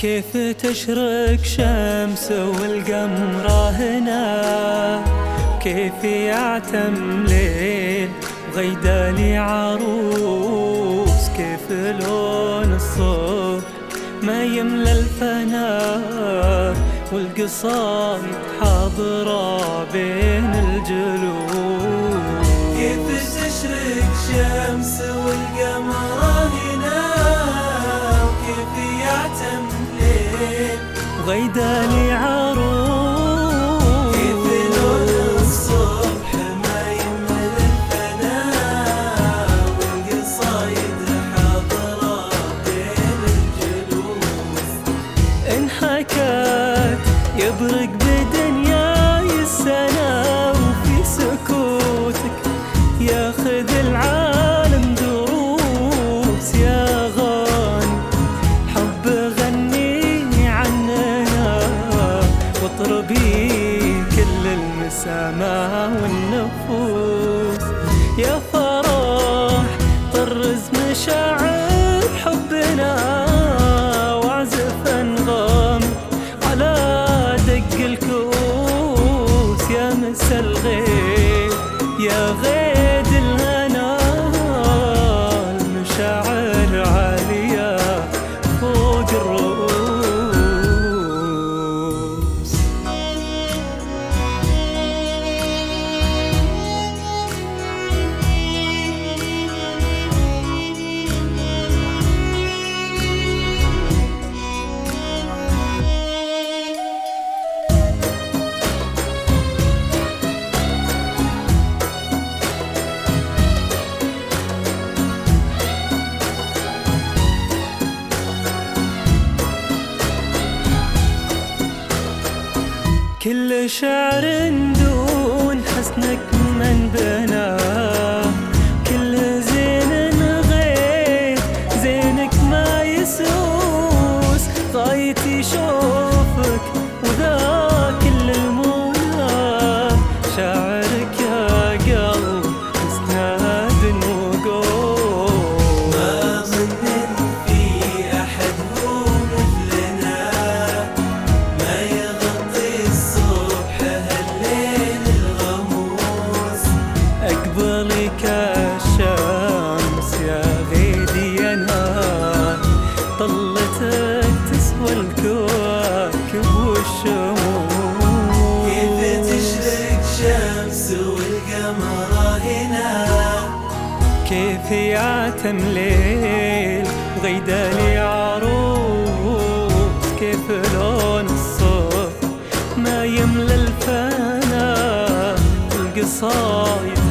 كيف تشرق شمس والقمرة هنا؟ كيف يعتم ليل وغيدالي عروس؟ كيف لون الصبح ما يملى الفناء والقصايد حاضرة بين الجلوس؟ كيف تشرق شمس والقمرة ليل المسامع كل شعر دون حسنك من بنا شمس والقمر هنا كيف يعتم ليل وغيدالي عروس كيف لون الصبح ما يملى الفنا؟ القصايد